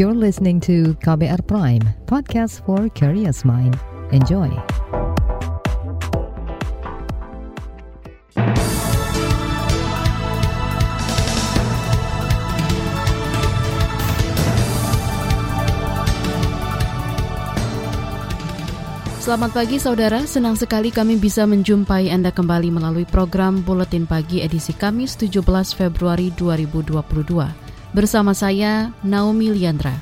You're listening to KBR Prime, podcast for curious mind. Enjoy. Selamat pagi saudara, senang sekali kami bisa menjumpai Anda kembali melalui program Buletin Pagi edisi Kamis 17 Februari 2022. Bersama saya, Naomi Liandra.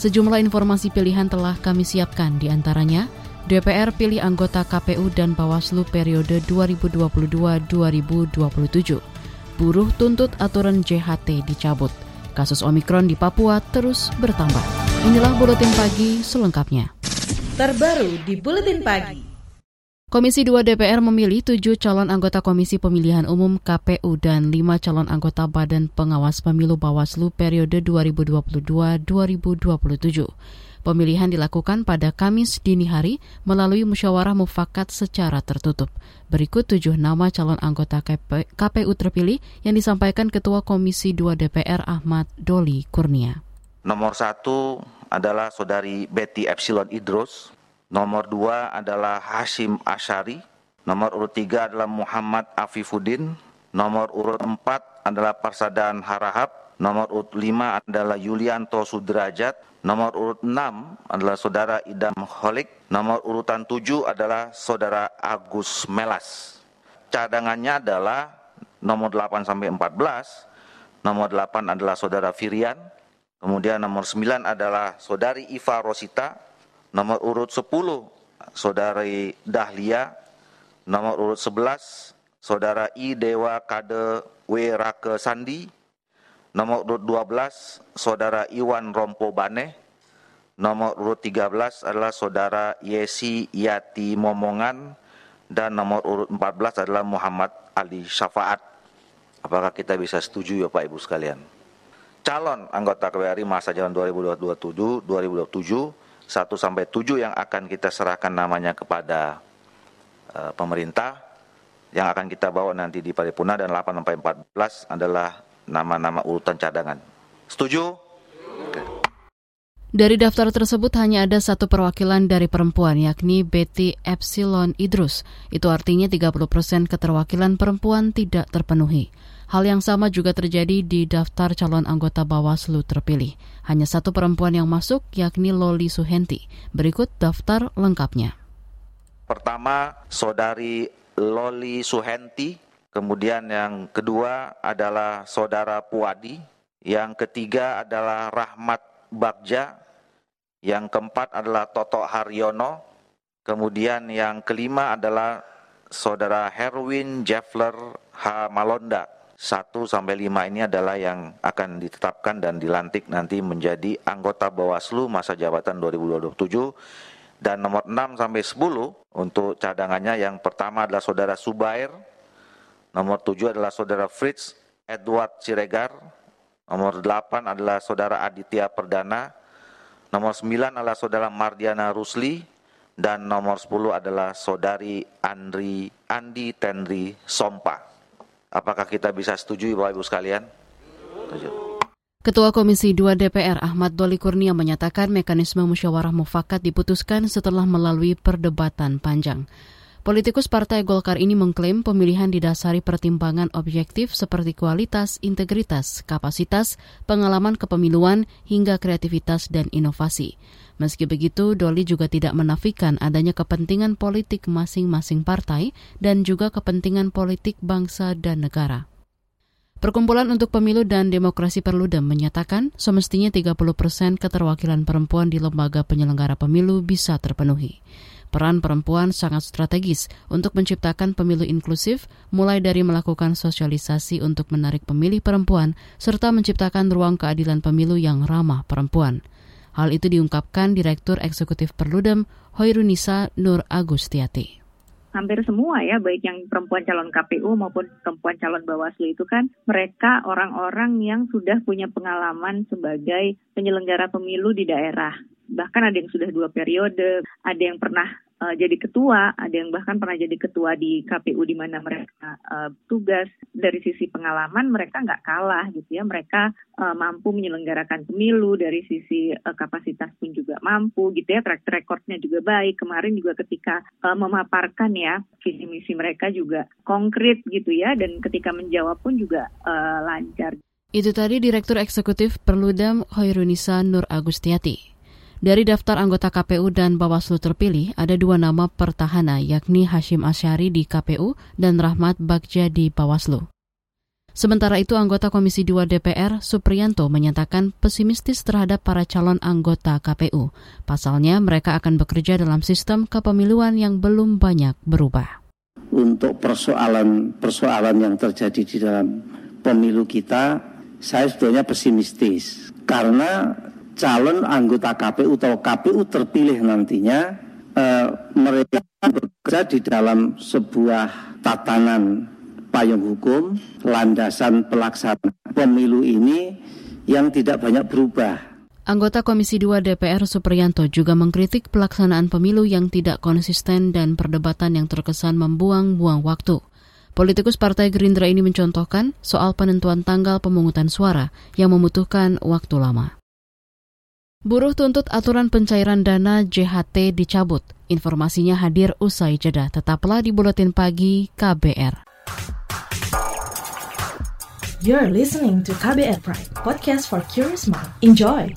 Sejumlah informasi pilihan telah kami siapkan di antaranya DPR pilih anggota KPU dan Bawaslu periode 2022-2027. Buruh tuntut aturan JHT dicabut. Kasus Omikron di Papua terus bertambah. Inilah Buletin Pagi selengkapnya. Terbaru di Buletin Pagi. Komisi 2 DPR memilih tujuh calon anggota Komisi Pemilihan Umum KPU dan lima calon anggota Badan Pengawas Pemilu Bawaslu periode 2022-2027. Pemilihan dilakukan pada Kamis dini hari melalui musyawarah mufakat secara tertutup. Berikut tujuh nama calon anggota KPU terpilih yang disampaikan Ketua Komisi 2 DPR Ahmad Doli Kurnia. Nomor satu adalah Saudari Betty Epsilon Idrus, Nomor dua adalah Hashim Ashari. Nomor urut tiga adalah Muhammad Afifuddin. Nomor urut empat adalah Parsadan Harahap. Nomor urut lima adalah Yulianto Sudrajat. Nomor urut enam adalah Saudara Idam Holik. Nomor urutan tujuh adalah Saudara Agus Melas. Cadangannya adalah nomor 8 sampai 14. Nomor 8 adalah Saudara Firian. Kemudian nomor 9 adalah Saudari Iva Rosita. Nomor urut 10 Saudari Dahlia, nomor urut 11 Saudara I Dewa Kade W Rake Sandi, nomor urut 12 Saudara Iwan Rompo Bane, nomor urut 13 adalah Saudara Yesi Yati Momongan, dan nomor urut 14 adalah Muhammad Ali Syafaat. Apakah kita bisa setuju ya Pak Ibu sekalian? Calon anggota KPRI masa jalan 2027-2027 1 sampai 7 yang akan kita serahkan namanya kepada uh, pemerintah yang akan kita bawa nanti di paripurna dan 8 sampai 14 adalah nama-nama urutan cadangan. Setuju? Dari daftar tersebut hanya ada satu perwakilan dari perempuan, yakni Betty Epsilon Idrus. Itu artinya 30 persen keterwakilan perempuan tidak terpenuhi. Hal yang sama juga terjadi di daftar calon anggota Bawaslu terpilih. Hanya satu perempuan yang masuk, yakni Loli Suhenti. Berikut daftar lengkapnya. Pertama, Saudari Loli Suhenti. Kemudian yang kedua adalah Saudara Puadi. Yang ketiga adalah Rahmat Bagja. Yang keempat adalah Toto Haryono. Kemudian yang kelima adalah Saudara Herwin Jeffler H. Malonda. 1 sampai 5 ini adalah yang akan ditetapkan dan dilantik nanti menjadi anggota Bawaslu masa jabatan 2027 dan nomor 6 sampai 10 untuk cadangannya yang pertama adalah saudara Subair, nomor 7 adalah saudara Fritz Edward Siregar, nomor 8 adalah saudara Aditya Perdana, nomor 9 adalah saudara Mardiana Rusli, dan nomor 10 adalah saudari Andri Andi Tenri Sompa. Apakah kita bisa setuju Bapak Ibu sekalian? Ketua Komisi 2 DPR Ahmad Doli Kurnia menyatakan mekanisme musyawarah mufakat diputuskan setelah melalui perdebatan panjang. Politikus Partai Golkar ini mengklaim pemilihan didasari pertimbangan objektif seperti kualitas, integritas, kapasitas, pengalaman kepemiluan, hingga kreativitas dan inovasi. Meski begitu, Doli juga tidak menafikan adanya kepentingan politik masing-masing partai dan juga kepentingan politik bangsa dan negara. Perkumpulan untuk Pemilu dan Demokrasi Perludem menyatakan semestinya 30 persen keterwakilan perempuan di lembaga penyelenggara pemilu bisa terpenuhi. Peran perempuan sangat strategis untuk menciptakan pemilu inklusif, mulai dari melakukan sosialisasi untuk menarik pemilih perempuan, serta menciptakan ruang keadilan pemilu yang ramah perempuan. Hal itu diungkapkan Direktur Eksekutif Perludem, Hoirunisa Nur Agustiati. Hampir semua ya, baik yang perempuan calon KPU maupun perempuan calon Bawaslu itu kan mereka orang-orang yang sudah punya pengalaman sebagai penyelenggara pemilu di daerah. Bahkan ada yang sudah dua periode, ada yang pernah uh, jadi ketua, ada yang bahkan pernah jadi ketua di KPU di mana mereka uh, tugas dari sisi pengalaman mereka nggak kalah gitu ya, mereka uh, mampu menyelenggarakan pemilu dari sisi uh, kapasitas pun juga mampu gitu ya, track recordnya juga baik. Kemarin juga ketika uh, memaparkan ya visi misi mereka juga konkret gitu ya, dan ketika menjawab pun juga uh, lancar. Itu tadi Direktur Eksekutif Perludem Hoirunisa Nur Agustiati. Dari daftar anggota KPU dan Bawaslu terpilih, ada dua nama pertahanan yakni Hashim Asyari di KPU dan Rahmat Bagja di Bawaslu. Sementara itu, anggota Komisi 2 DPR, Supriyanto, menyatakan pesimistis terhadap para calon anggota KPU. Pasalnya, mereka akan bekerja dalam sistem kepemiluan yang belum banyak berubah. Untuk persoalan-persoalan yang terjadi di dalam pemilu kita, saya sebetulnya pesimistis. Karena calon anggota KPU atau KPU terpilih nantinya eh, mereka bekerja di dalam sebuah tatanan payung hukum landasan pelaksanaan pemilu ini yang tidak banyak berubah. Anggota Komisi 2 DPR Supriyanto juga mengkritik pelaksanaan pemilu yang tidak konsisten dan perdebatan yang terkesan membuang-buang waktu. Politikus Partai Gerindra ini mencontohkan soal penentuan tanggal pemungutan suara yang membutuhkan waktu lama. Buruh tuntut aturan pencairan dana JHT dicabut. Informasinya hadir usai jeda. Tetaplah di Buletin Pagi KBR. You're listening to KBR Pride, podcast for curious mind. Enjoy!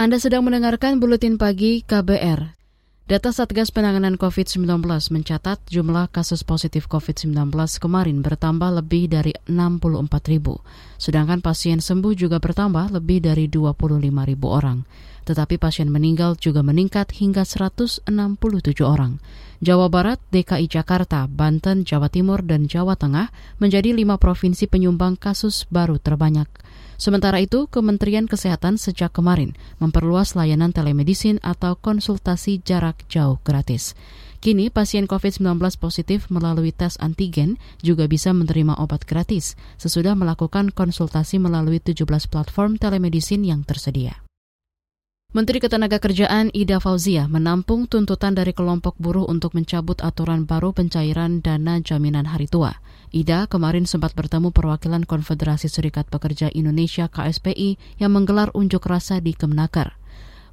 Anda sedang mendengarkan Buletin Pagi KBR. Data Satgas Penanganan COVID-19 mencatat jumlah kasus positif COVID-19 kemarin bertambah lebih dari 64 ribu, sedangkan pasien sembuh juga bertambah lebih dari 25 ribu orang. Tetapi pasien meninggal juga meningkat hingga 167 orang. Jawa Barat, DKI Jakarta, Banten, Jawa Timur, dan Jawa Tengah menjadi lima provinsi penyumbang kasus baru terbanyak. Sementara itu, Kementerian Kesehatan sejak kemarin memperluas layanan telemedicine atau konsultasi jarak jauh gratis. Kini pasien COVID-19 positif melalui tes antigen juga bisa menerima obat gratis sesudah melakukan konsultasi melalui 17 platform telemedicine yang tersedia. Menteri Ketenagakerjaan Ida Fauzia menampung tuntutan dari kelompok buruh untuk mencabut aturan baru pencairan dana jaminan hari tua. Ida kemarin sempat bertemu perwakilan Konfederasi Serikat Pekerja Indonesia KSPI yang menggelar unjuk rasa di Kemenaker.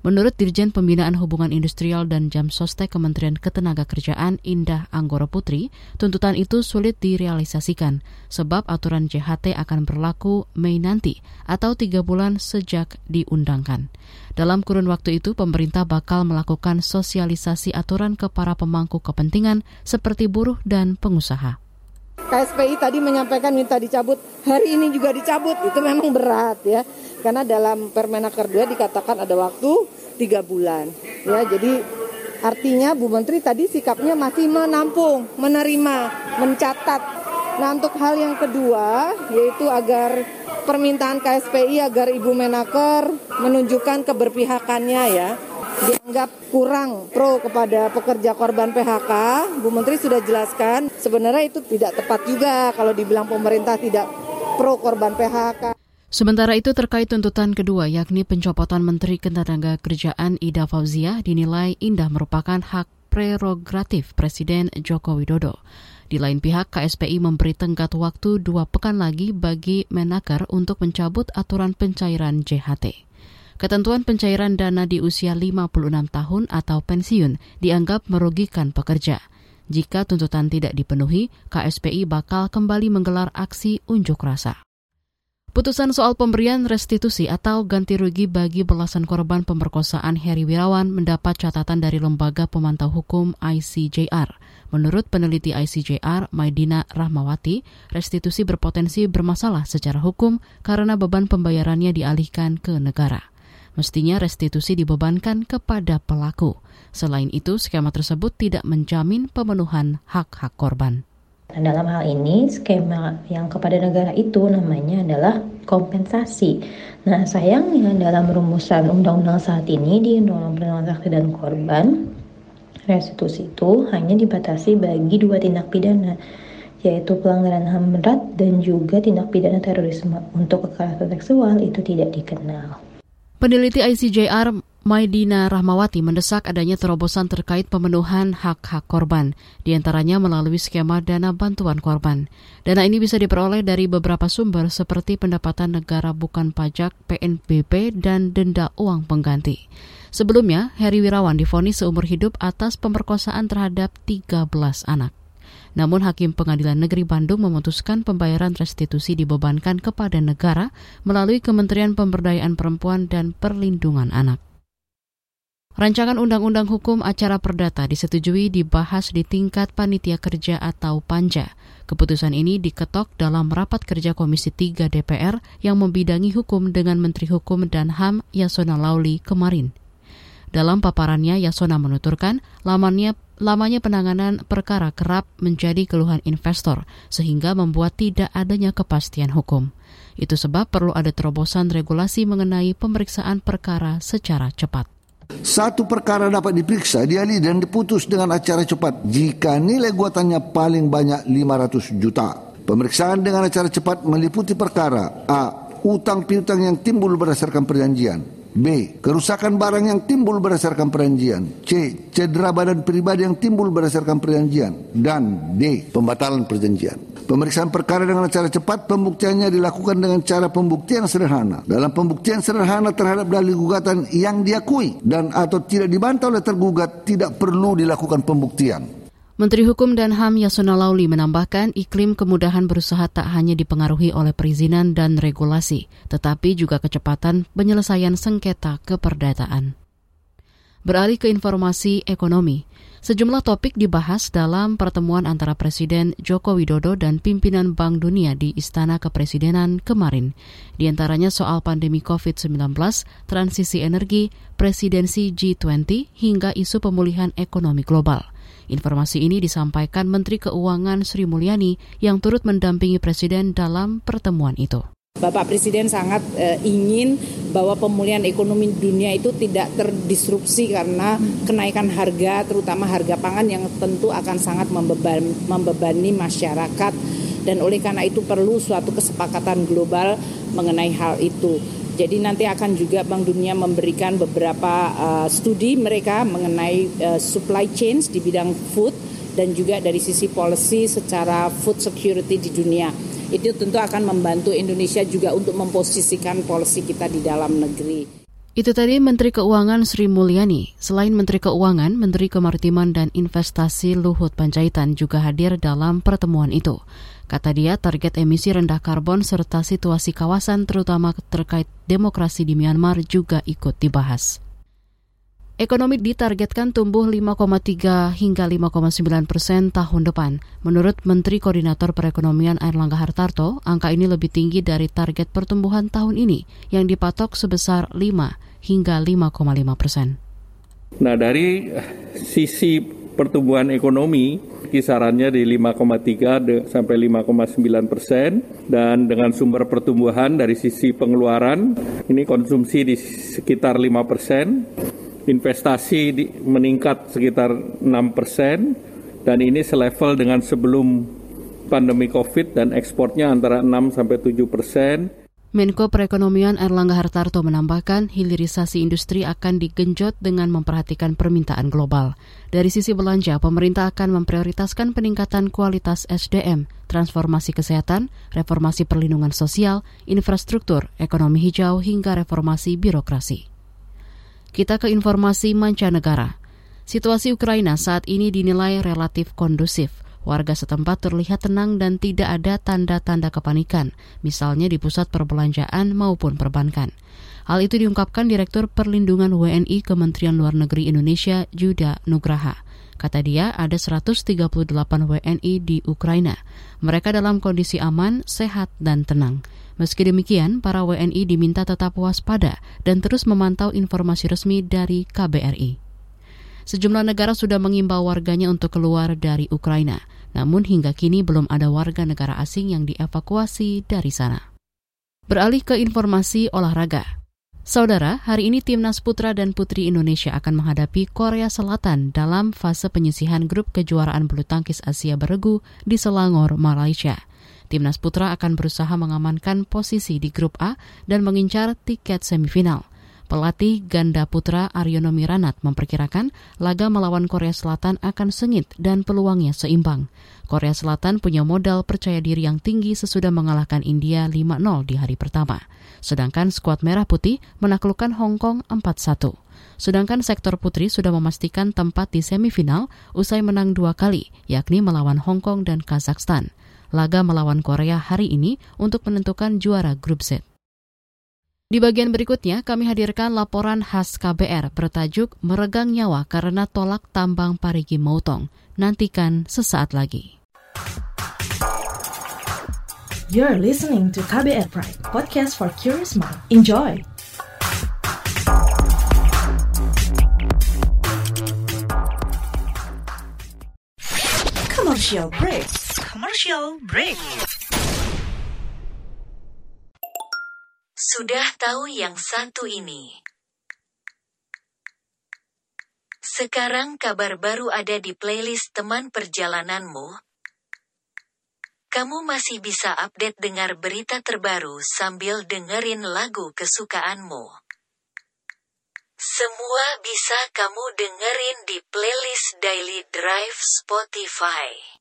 Menurut Dirjen Pembinaan Hubungan Industrial dan Jam Sostek Kementerian Ketenagakerjaan Indah Anggoro Putri, tuntutan itu sulit direalisasikan sebab aturan JHT akan berlaku Mei nanti atau tiga bulan sejak diundangkan. Dalam kurun waktu itu, pemerintah bakal melakukan sosialisasi aturan ke para pemangku kepentingan seperti buruh dan pengusaha. KSPI tadi menyampaikan minta dicabut, hari ini juga dicabut, itu memang berat ya. Karena dalam Permenaker 2 dikatakan ada waktu tiga bulan. Ya, jadi artinya Bu Menteri tadi sikapnya masih menampung, menerima, mencatat. Nah untuk hal yang kedua yaitu agar permintaan KSPI agar Ibu Menaker menunjukkan keberpihakannya ya dianggap kurang pro kepada pekerja korban PHK, Bu Menteri sudah jelaskan sebenarnya itu tidak tepat juga kalau dibilang pemerintah tidak pro korban PHK. Sementara itu terkait tuntutan kedua yakni pencopotan Menteri Ketenagakerjaan Ida Fauzia dinilai Indah merupakan hak prerogatif Presiden Joko Widodo. Di lain pihak, KSPI memberi tenggat waktu dua pekan lagi bagi Menaker untuk mencabut aturan pencairan JHT. Ketentuan pencairan dana di usia 56 tahun atau pensiun dianggap merugikan pekerja. Jika tuntutan tidak dipenuhi, KSPI bakal kembali menggelar aksi unjuk rasa. Putusan soal pemberian restitusi atau ganti rugi bagi belasan korban pemerkosaan Heri Wirawan mendapat catatan dari Lembaga Pemantau Hukum ICJR. Menurut peneliti ICJR, Maidina Rahmawati, restitusi berpotensi bermasalah secara hukum karena beban pembayarannya dialihkan ke negara. Mestinya restitusi dibebankan kepada pelaku. Selain itu, skema tersebut tidak menjamin pemenuhan hak-hak korban. Nah, dalam hal ini skema yang kepada negara itu namanya adalah kompensasi. Nah, sayangnya dalam rumusan undang-undang saat ini di Undang-Undang Perlindungan Saksi dan Korban, restitusi itu hanya dibatasi bagi dua tindak pidana, yaitu pelanggaran HAM berat dan juga tindak pidana terorisme. Untuk kekerasan seksual itu tidak dikenal. Peneliti ICJR Maidina Rahmawati mendesak adanya terobosan terkait pemenuhan hak-hak korban, di antaranya melalui skema dana bantuan korban. Dana ini bisa diperoleh dari beberapa sumber seperti pendapatan negara bukan pajak, PNBP, dan denda uang pengganti. Sebelumnya, Heri Wirawan difonis seumur hidup atas pemerkosaan terhadap 13 anak. Namun Hakim Pengadilan Negeri Bandung memutuskan pembayaran restitusi dibebankan kepada negara melalui Kementerian Pemberdayaan Perempuan dan Perlindungan Anak. Rancangan Undang-Undang Hukum Acara Perdata disetujui dibahas di tingkat Panitia Kerja atau Panja. Keputusan ini diketok dalam rapat kerja Komisi 3 DPR yang membidangi hukum dengan Menteri Hukum dan HAM Yasona Lauli kemarin. Dalam paparannya, Yasona menuturkan lamanya, lamanya penanganan perkara kerap menjadi keluhan investor, sehingga membuat tidak adanya kepastian hukum. Itu sebab perlu ada terobosan regulasi mengenai pemeriksaan perkara secara cepat. Satu perkara dapat diperiksa, dialih dan diputus dengan acara cepat jika nilai guatannya paling banyak 500 juta. Pemeriksaan dengan acara cepat meliputi perkara A. Utang piutang yang timbul berdasarkan perjanjian B. Kerusakan barang yang timbul berdasarkan perjanjian C. Cedera badan pribadi yang timbul berdasarkan perjanjian Dan D. Pembatalan perjanjian Pemeriksaan perkara dengan cara cepat, pembuktiannya dilakukan dengan cara pembuktian sederhana. Dalam pembuktian sederhana terhadap dalil gugatan yang diakui dan atau tidak dibantah oleh tergugat, tidak perlu dilakukan pembuktian. Menteri Hukum dan HAM Yasona Lauli menambahkan iklim kemudahan berusaha tak hanya dipengaruhi oleh perizinan dan regulasi, tetapi juga kecepatan penyelesaian sengketa keperdataan. Beralih ke informasi ekonomi, Sejumlah topik dibahas dalam pertemuan antara Presiden Joko Widodo dan pimpinan Bank Dunia di Istana Kepresidenan kemarin. Di antaranya soal pandemi COVID-19, transisi energi, presidensi G20, hingga isu pemulihan ekonomi global. Informasi ini disampaikan Menteri Keuangan Sri Mulyani yang turut mendampingi Presiden dalam pertemuan itu. Bapak Presiden sangat uh, ingin bahwa pemulihan ekonomi dunia itu tidak terdisrupsi karena kenaikan harga, terutama harga pangan yang tentu akan sangat membeban, membebani masyarakat dan oleh karena itu perlu suatu kesepakatan global mengenai hal itu. Jadi nanti akan juga Bank Dunia memberikan beberapa uh, studi mereka mengenai uh, supply chains di bidang food dan juga dari sisi policy secara food security di dunia itu tentu akan membantu Indonesia juga untuk memposisikan polisi kita di dalam negeri. Itu tadi Menteri Keuangan Sri Mulyani. Selain Menteri Keuangan, Menteri Kemaritiman dan Investasi Luhut Panjaitan juga hadir dalam pertemuan itu. Kata dia, target emisi rendah karbon serta situasi kawasan terutama terkait demokrasi di Myanmar juga ikut dibahas. Ekonomi ditargetkan tumbuh 5,3 hingga 5,9 persen tahun depan. Menurut Menteri Koordinator Perekonomian Airlangga Hartarto, angka ini lebih tinggi dari target pertumbuhan tahun ini yang dipatok sebesar 5 hingga 5,5 persen. Nah dari sisi pertumbuhan ekonomi kisarannya di 5,3 sampai 5,9 persen. Dan dengan sumber pertumbuhan dari sisi pengeluaran ini konsumsi di sekitar 5 persen. Investasi di, meningkat sekitar 6 persen. Dan ini selevel dengan sebelum pandemi COVID dan ekspornya antara 6 sampai 7 persen. Menko Perekonomian Erlangga Hartarto menambahkan hilirisasi industri akan digenjot dengan memperhatikan permintaan global. Dari sisi belanja, pemerintah akan memprioritaskan peningkatan kualitas SDM, transformasi kesehatan, reformasi perlindungan sosial, infrastruktur, ekonomi hijau, hingga reformasi birokrasi. Kita ke informasi mancanegara. Situasi Ukraina saat ini dinilai relatif kondusif. Warga setempat terlihat tenang dan tidak ada tanda-tanda kepanikan, misalnya di pusat perbelanjaan maupun perbankan. Hal itu diungkapkan Direktur Perlindungan WNI Kementerian Luar Negeri Indonesia, Juda Nugraha. Kata dia, ada 138 WNI di Ukraina. Mereka dalam kondisi aman, sehat, dan tenang. Meski demikian, para WNI diminta tetap waspada dan terus memantau informasi resmi dari KBRI. Sejumlah negara sudah mengimbau warganya untuk keluar dari Ukraina, namun hingga kini belum ada warga negara asing yang dievakuasi dari sana. Beralih ke informasi olahraga. Saudara, hari ini timnas putra dan putri Indonesia akan menghadapi Korea Selatan dalam fase penyisihan grup kejuaraan bulu tangkis Asia beregu di Selangor, Malaysia. Timnas putra akan berusaha mengamankan posisi di grup A dan mengincar tiket semifinal. Pelatih ganda putra Aryono Miranat memperkirakan laga melawan Korea Selatan akan sengit dan peluangnya seimbang. Korea Selatan punya modal percaya diri yang tinggi sesudah mengalahkan India 5-0 di hari pertama. Sedangkan skuad Merah Putih menaklukkan Hong Kong 4-1. Sedangkan sektor putri sudah memastikan tempat di semifinal usai menang dua kali, yakni melawan Hong Kong dan Kazakhstan. Laga melawan Korea hari ini untuk menentukan juara grup Z. Di bagian berikutnya, kami hadirkan laporan khas KBR bertajuk Meregang Nyawa Karena Tolak Tambang Parigi Mautong. Nantikan sesaat lagi. You're listening to KBR Pride, podcast for curious mind. Enjoy! Commercial break. Commercial break. Sudah tahu yang satu ini. Sekarang kabar baru ada di playlist teman perjalananmu. Kamu masih bisa update dengar berita terbaru sambil dengerin lagu kesukaanmu. Semua bisa kamu dengerin di playlist Daily Drive Spotify.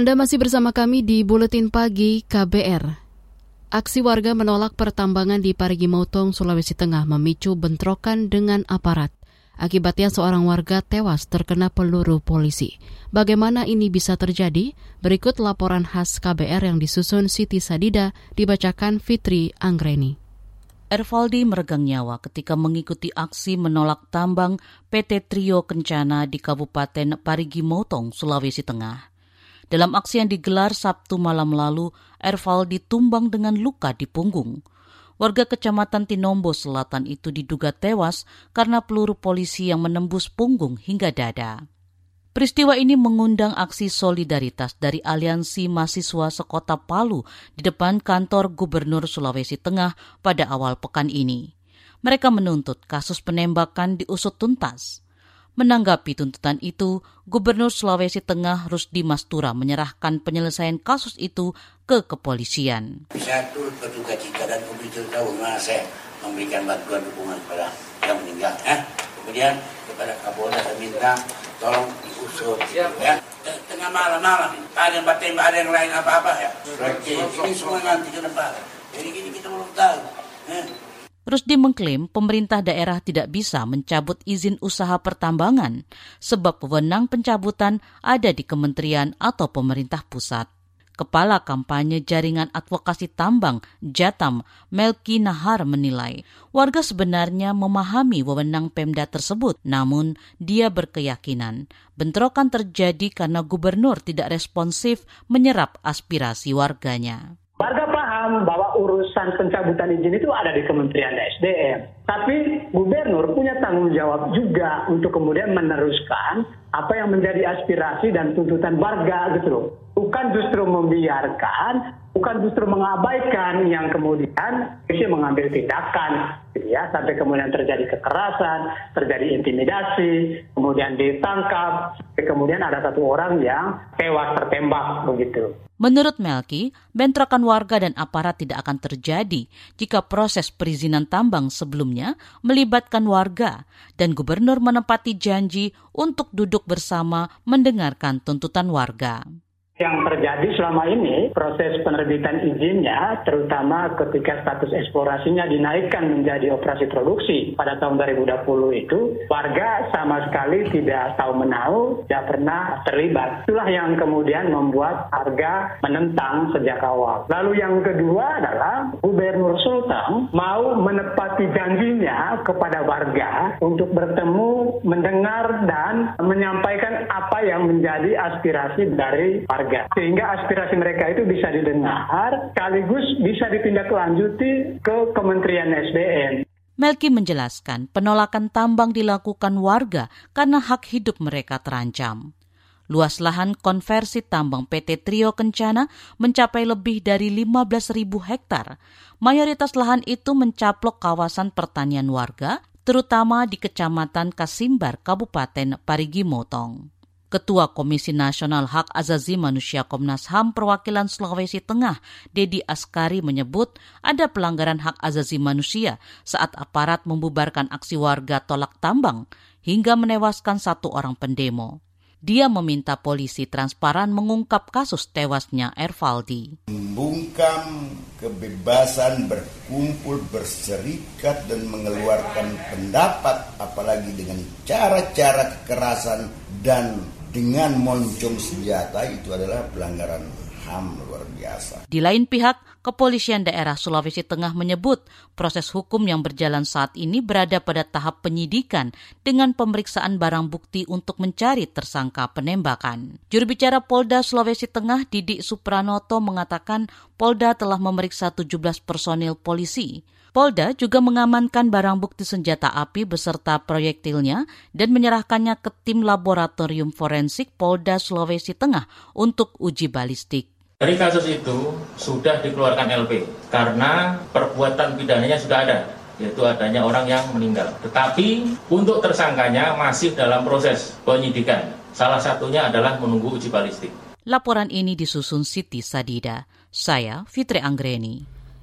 Anda masih bersama kami di Buletin Pagi KBR. Aksi warga menolak pertambangan di Parigi Motong, Sulawesi Tengah memicu bentrokan dengan aparat. Akibatnya seorang warga tewas terkena peluru polisi. Bagaimana ini bisa terjadi? Berikut laporan khas KBR yang disusun Siti Sadida dibacakan Fitri Anggreni. Ervaldi meregang nyawa ketika mengikuti aksi menolak tambang PT Trio Kencana di Kabupaten Parigi Motong, Sulawesi Tengah. Dalam aksi yang digelar Sabtu malam lalu, Erval ditumbang dengan luka di punggung. Warga kecamatan Tinombo Selatan itu diduga tewas karena peluru polisi yang menembus punggung hingga dada. Peristiwa ini mengundang aksi solidaritas dari Aliansi Mahasiswa Sekota Palu di depan kantor Gubernur Sulawesi Tengah pada awal pekan ini. Mereka menuntut kasus penembakan diusut tuntas. Menanggapi tuntutan itu, Gubernur Sulawesi Tengah Rusdi Mastura menyerahkan penyelesaian kasus itu ke kepolisian. Turut berduka cita dan memberitahu saya memberikan bantuan dukungan kepada yang meninggal. Eh? Kemudian kepada Kapolda saya minta tolong diusut. Ya. ya. Tengah malam-malam, ada yang tembak, ada yang lain apa-apa ya. Oke, ini semua nanti ke depan. Jadi gini kita belum tahu. Eh? Rusdi mengklaim pemerintah daerah tidak bisa mencabut izin usaha pertambangan sebab wewenang pencabutan ada di kementerian atau pemerintah pusat. Kepala kampanye Jaringan Advokasi Tambang Jatam, Melki Nahar menilai, warga sebenarnya memahami wewenang Pemda tersebut, namun dia berkeyakinan bentrokan terjadi karena gubernur tidak responsif menyerap aspirasi warganya. Warga paham bahwa urusan pencabutan izin itu ada di Kementerian SDM. Tapi gubernur punya tanggung jawab juga untuk kemudian meneruskan apa yang menjadi aspirasi dan tuntutan warga gitu loh. Bukan justru membiarkan, bukan justru mengabaikan yang kemudian bisa mengambil tindakan gitu ya sampai kemudian terjadi kekerasan, terjadi intimidasi, kemudian ditangkap, kemudian ada satu orang yang tewas tertembak begitu. Menurut Melki, bentrokan warga dan aparat tidak akan terjadi jika proses perizinan tambang sebelumnya melibatkan warga dan gubernur menepati janji untuk duduk bersama mendengarkan tuntutan warga yang terjadi selama ini proses penerbitan izinnya terutama ketika status eksplorasinya dinaikkan menjadi operasi produksi pada tahun 2020 itu warga sama sekali tidak tahu menahu tidak pernah terlibat. Itulah yang kemudian membuat harga menentang sejak awal. Lalu yang kedua adalah Gubernur Sultan mau menepati janjinya kepada warga untuk bertemu mendengar dan menyampaikan apa yang menjadi aspirasi dari warga harga sehingga aspirasi mereka itu bisa didengar sekaligus bisa ditindaklanjuti ke Kementerian SDM. Melki menjelaskan penolakan tambang dilakukan warga karena hak hidup mereka terancam. Luas lahan konversi tambang PT Trio Kencana mencapai lebih dari 15.000 hektar. Mayoritas lahan itu mencaplok kawasan pertanian warga, terutama di Kecamatan Kasimbar, Kabupaten Parigi Motong. Ketua Komisi Nasional Hak Azazi Manusia Komnas HAM Perwakilan Sulawesi Tengah, Dedi Askari menyebut ada pelanggaran hak azazi manusia saat aparat membubarkan aksi warga tolak tambang hingga menewaskan satu orang pendemo. Dia meminta polisi transparan mengungkap kasus tewasnya Ervaldi. Membungkam kebebasan berkumpul, berserikat, dan mengeluarkan pendapat, apalagi dengan cara-cara kekerasan dan dengan moncong senjata itu adalah pelanggaran HAM luar biasa. Di lain pihak, Kepolisian Daerah Sulawesi Tengah menyebut proses hukum yang berjalan saat ini berada pada tahap penyidikan dengan pemeriksaan barang bukti untuk mencari tersangka penembakan. Juru bicara Polda Sulawesi Tengah Didik Supranoto mengatakan Polda telah memeriksa 17 personil polisi. Polda juga mengamankan barang bukti senjata api beserta proyektilnya dan menyerahkannya ke tim laboratorium forensik Polda Sulawesi Tengah untuk uji balistik. Dari kasus itu sudah dikeluarkan LP karena perbuatan pidananya sudah ada, yaitu adanya orang yang meninggal. Tetapi untuk tersangkanya masih dalam proses penyidikan. Salah satunya adalah menunggu uji balistik. Laporan ini disusun Siti Sadida. Saya Fitri Anggreni.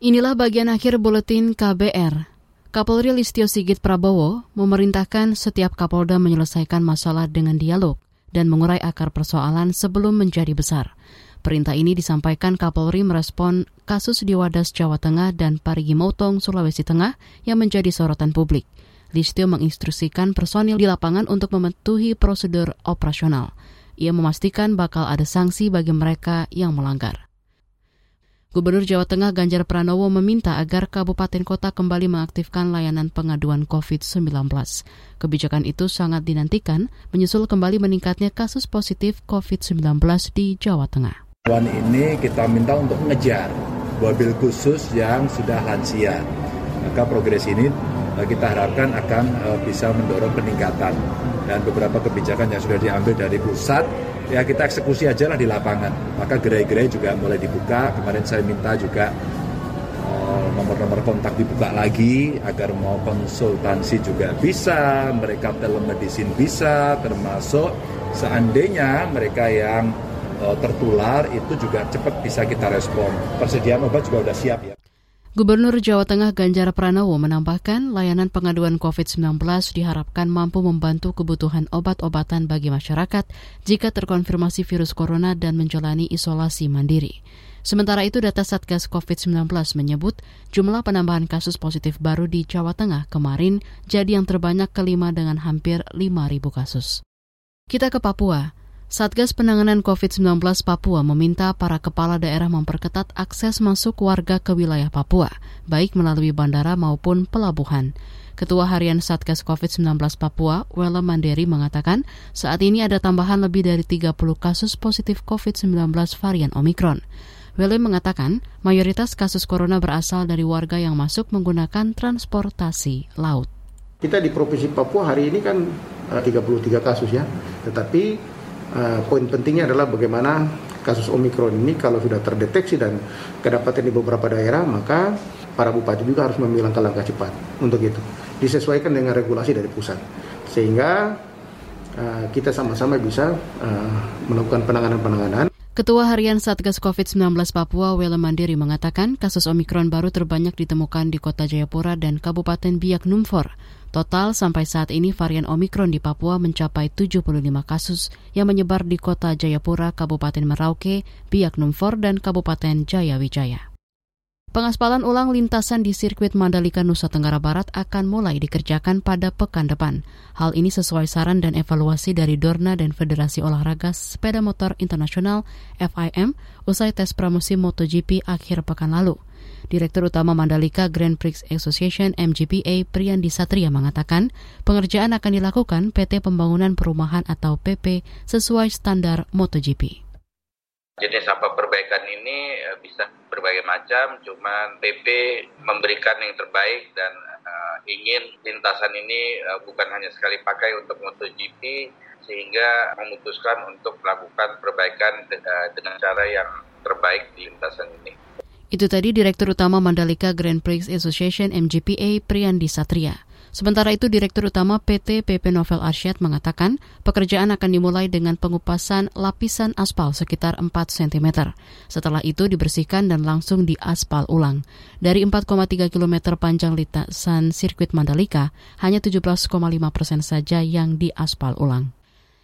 Inilah bagian akhir buletin KBR. Kapolri Listio Sigit Prabowo memerintahkan setiap Kapolda menyelesaikan masalah dengan dialog dan mengurai akar persoalan sebelum menjadi besar. Perintah ini disampaikan Kapolri merespon kasus di Wadas Jawa Tengah dan Parigi Motong, Sulawesi Tengah yang menjadi sorotan publik. Listio menginstruksikan personil di lapangan untuk mematuhi prosedur operasional. Ia memastikan bakal ada sanksi bagi mereka yang melanggar. Gubernur Jawa Tengah Ganjar Pranowo meminta agar kabupaten kota kembali mengaktifkan layanan pengaduan COVID-19. Kebijakan itu sangat dinantikan menyusul kembali meningkatnya kasus positif COVID-19 di Jawa Tengah. Wan ini kita minta untuk mengejar mobil khusus yang sudah lansia. Maka progres ini eh, kita harapkan akan eh, bisa mendorong peningkatan dan beberapa kebijakan yang sudah diambil dari pusat ya kita eksekusi aja lah di lapangan. Maka gerai-gerai juga mulai dibuka. Kemarin saya minta juga eh, nomor-nomor kontak dibuka lagi agar mau konsultasi juga bisa, mereka telemedicine bisa, termasuk seandainya mereka yang eh, tertular itu juga cepat bisa kita respon. Persediaan obat juga sudah siap ya. Gubernur Jawa Tengah Ganjar Pranowo menambahkan layanan pengaduan COVID-19 diharapkan mampu membantu kebutuhan obat-obatan bagi masyarakat jika terkonfirmasi virus corona dan menjalani isolasi mandiri. Sementara itu data Satgas COVID-19 menyebut jumlah penambahan kasus positif baru di Jawa Tengah kemarin jadi yang terbanyak kelima dengan hampir 5.000 kasus. Kita ke Papua. Satgas Penanganan COVID-19 Papua meminta para kepala daerah memperketat akses masuk warga ke wilayah Papua, baik melalui bandara maupun pelabuhan. Ketua Harian Satgas COVID-19 Papua, Wela Manderi mengatakan saat ini ada tambahan lebih dari 30 kasus positif COVID-19 varian Omikron. Wele mengatakan mayoritas kasus corona berasal dari warga yang masuk menggunakan transportasi laut. Kita di Provinsi Papua hari ini kan 33 kasus ya, tetapi Uh, poin pentingnya adalah bagaimana kasus Omikron ini kalau sudah terdeteksi dan kedapatan di beberapa daerah, maka para bupati juga harus mengambil langkah-langkah cepat untuk itu. Disesuaikan dengan regulasi dari pusat. Sehingga uh, kita sama-sama bisa uh, melakukan penanganan-penanganan Ketua Harian Satgas COVID-19 Papua, Wela Mandiri, mengatakan kasus Omikron baru terbanyak ditemukan di kota Jayapura dan Kabupaten Biak Numfor. Total sampai saat ini varian Omikron di Papua mencapai 75 kasus yang menyebar di kota Jayapura, Kabupaten Merauke, Biak Numfor, dan Kabupaten Jayawijaya. Pengaspalan ulang lintasan di sirkuit Mandalika Nusa Tenggara Barat akan mulai dikerjakan pada pekan depan. Hal ini sesuai saran dan evaluasi dari Dorna dan Federasi Olahraga Sepeda Motor Internasional FIM usai tes pramusim MotoGP akhir pekan lalu. Direktur Utama Mandalika Grand Prix Association MGPA Priyandi Satria mengatakan pengerjaan akan dilakukan PT Pembangunan Perumahan atau PP sesuai standar MotoGP jenis sampah perbaikan ini eh, bisa berbagai macam, cuman PP memberikan yang terbaik dan uh, ingin lintasan ini uh, bukan hanya sekali pakai untuk MotoGP, sehingga memutuskan untuk melakukan perbaikan de dengan cara yang terbaik di lintasan ini. Itu tadi Direktur Utama Mandalika Grand Prix Association MGPA Priyandi Satria. Sementara itu, Direktur Utama PT PP Novel Arsyad mengatakan pekerjaan akan dimulai dengan pengupasan lapisan aspal sekitar 4 cm. Setelah itu dibersihkan dan langsung diaspal ulang. Dari 4,3 km panjang lintasan sirkuit Mandalika, hanya 17,5 persen saja yang diaspal ulang.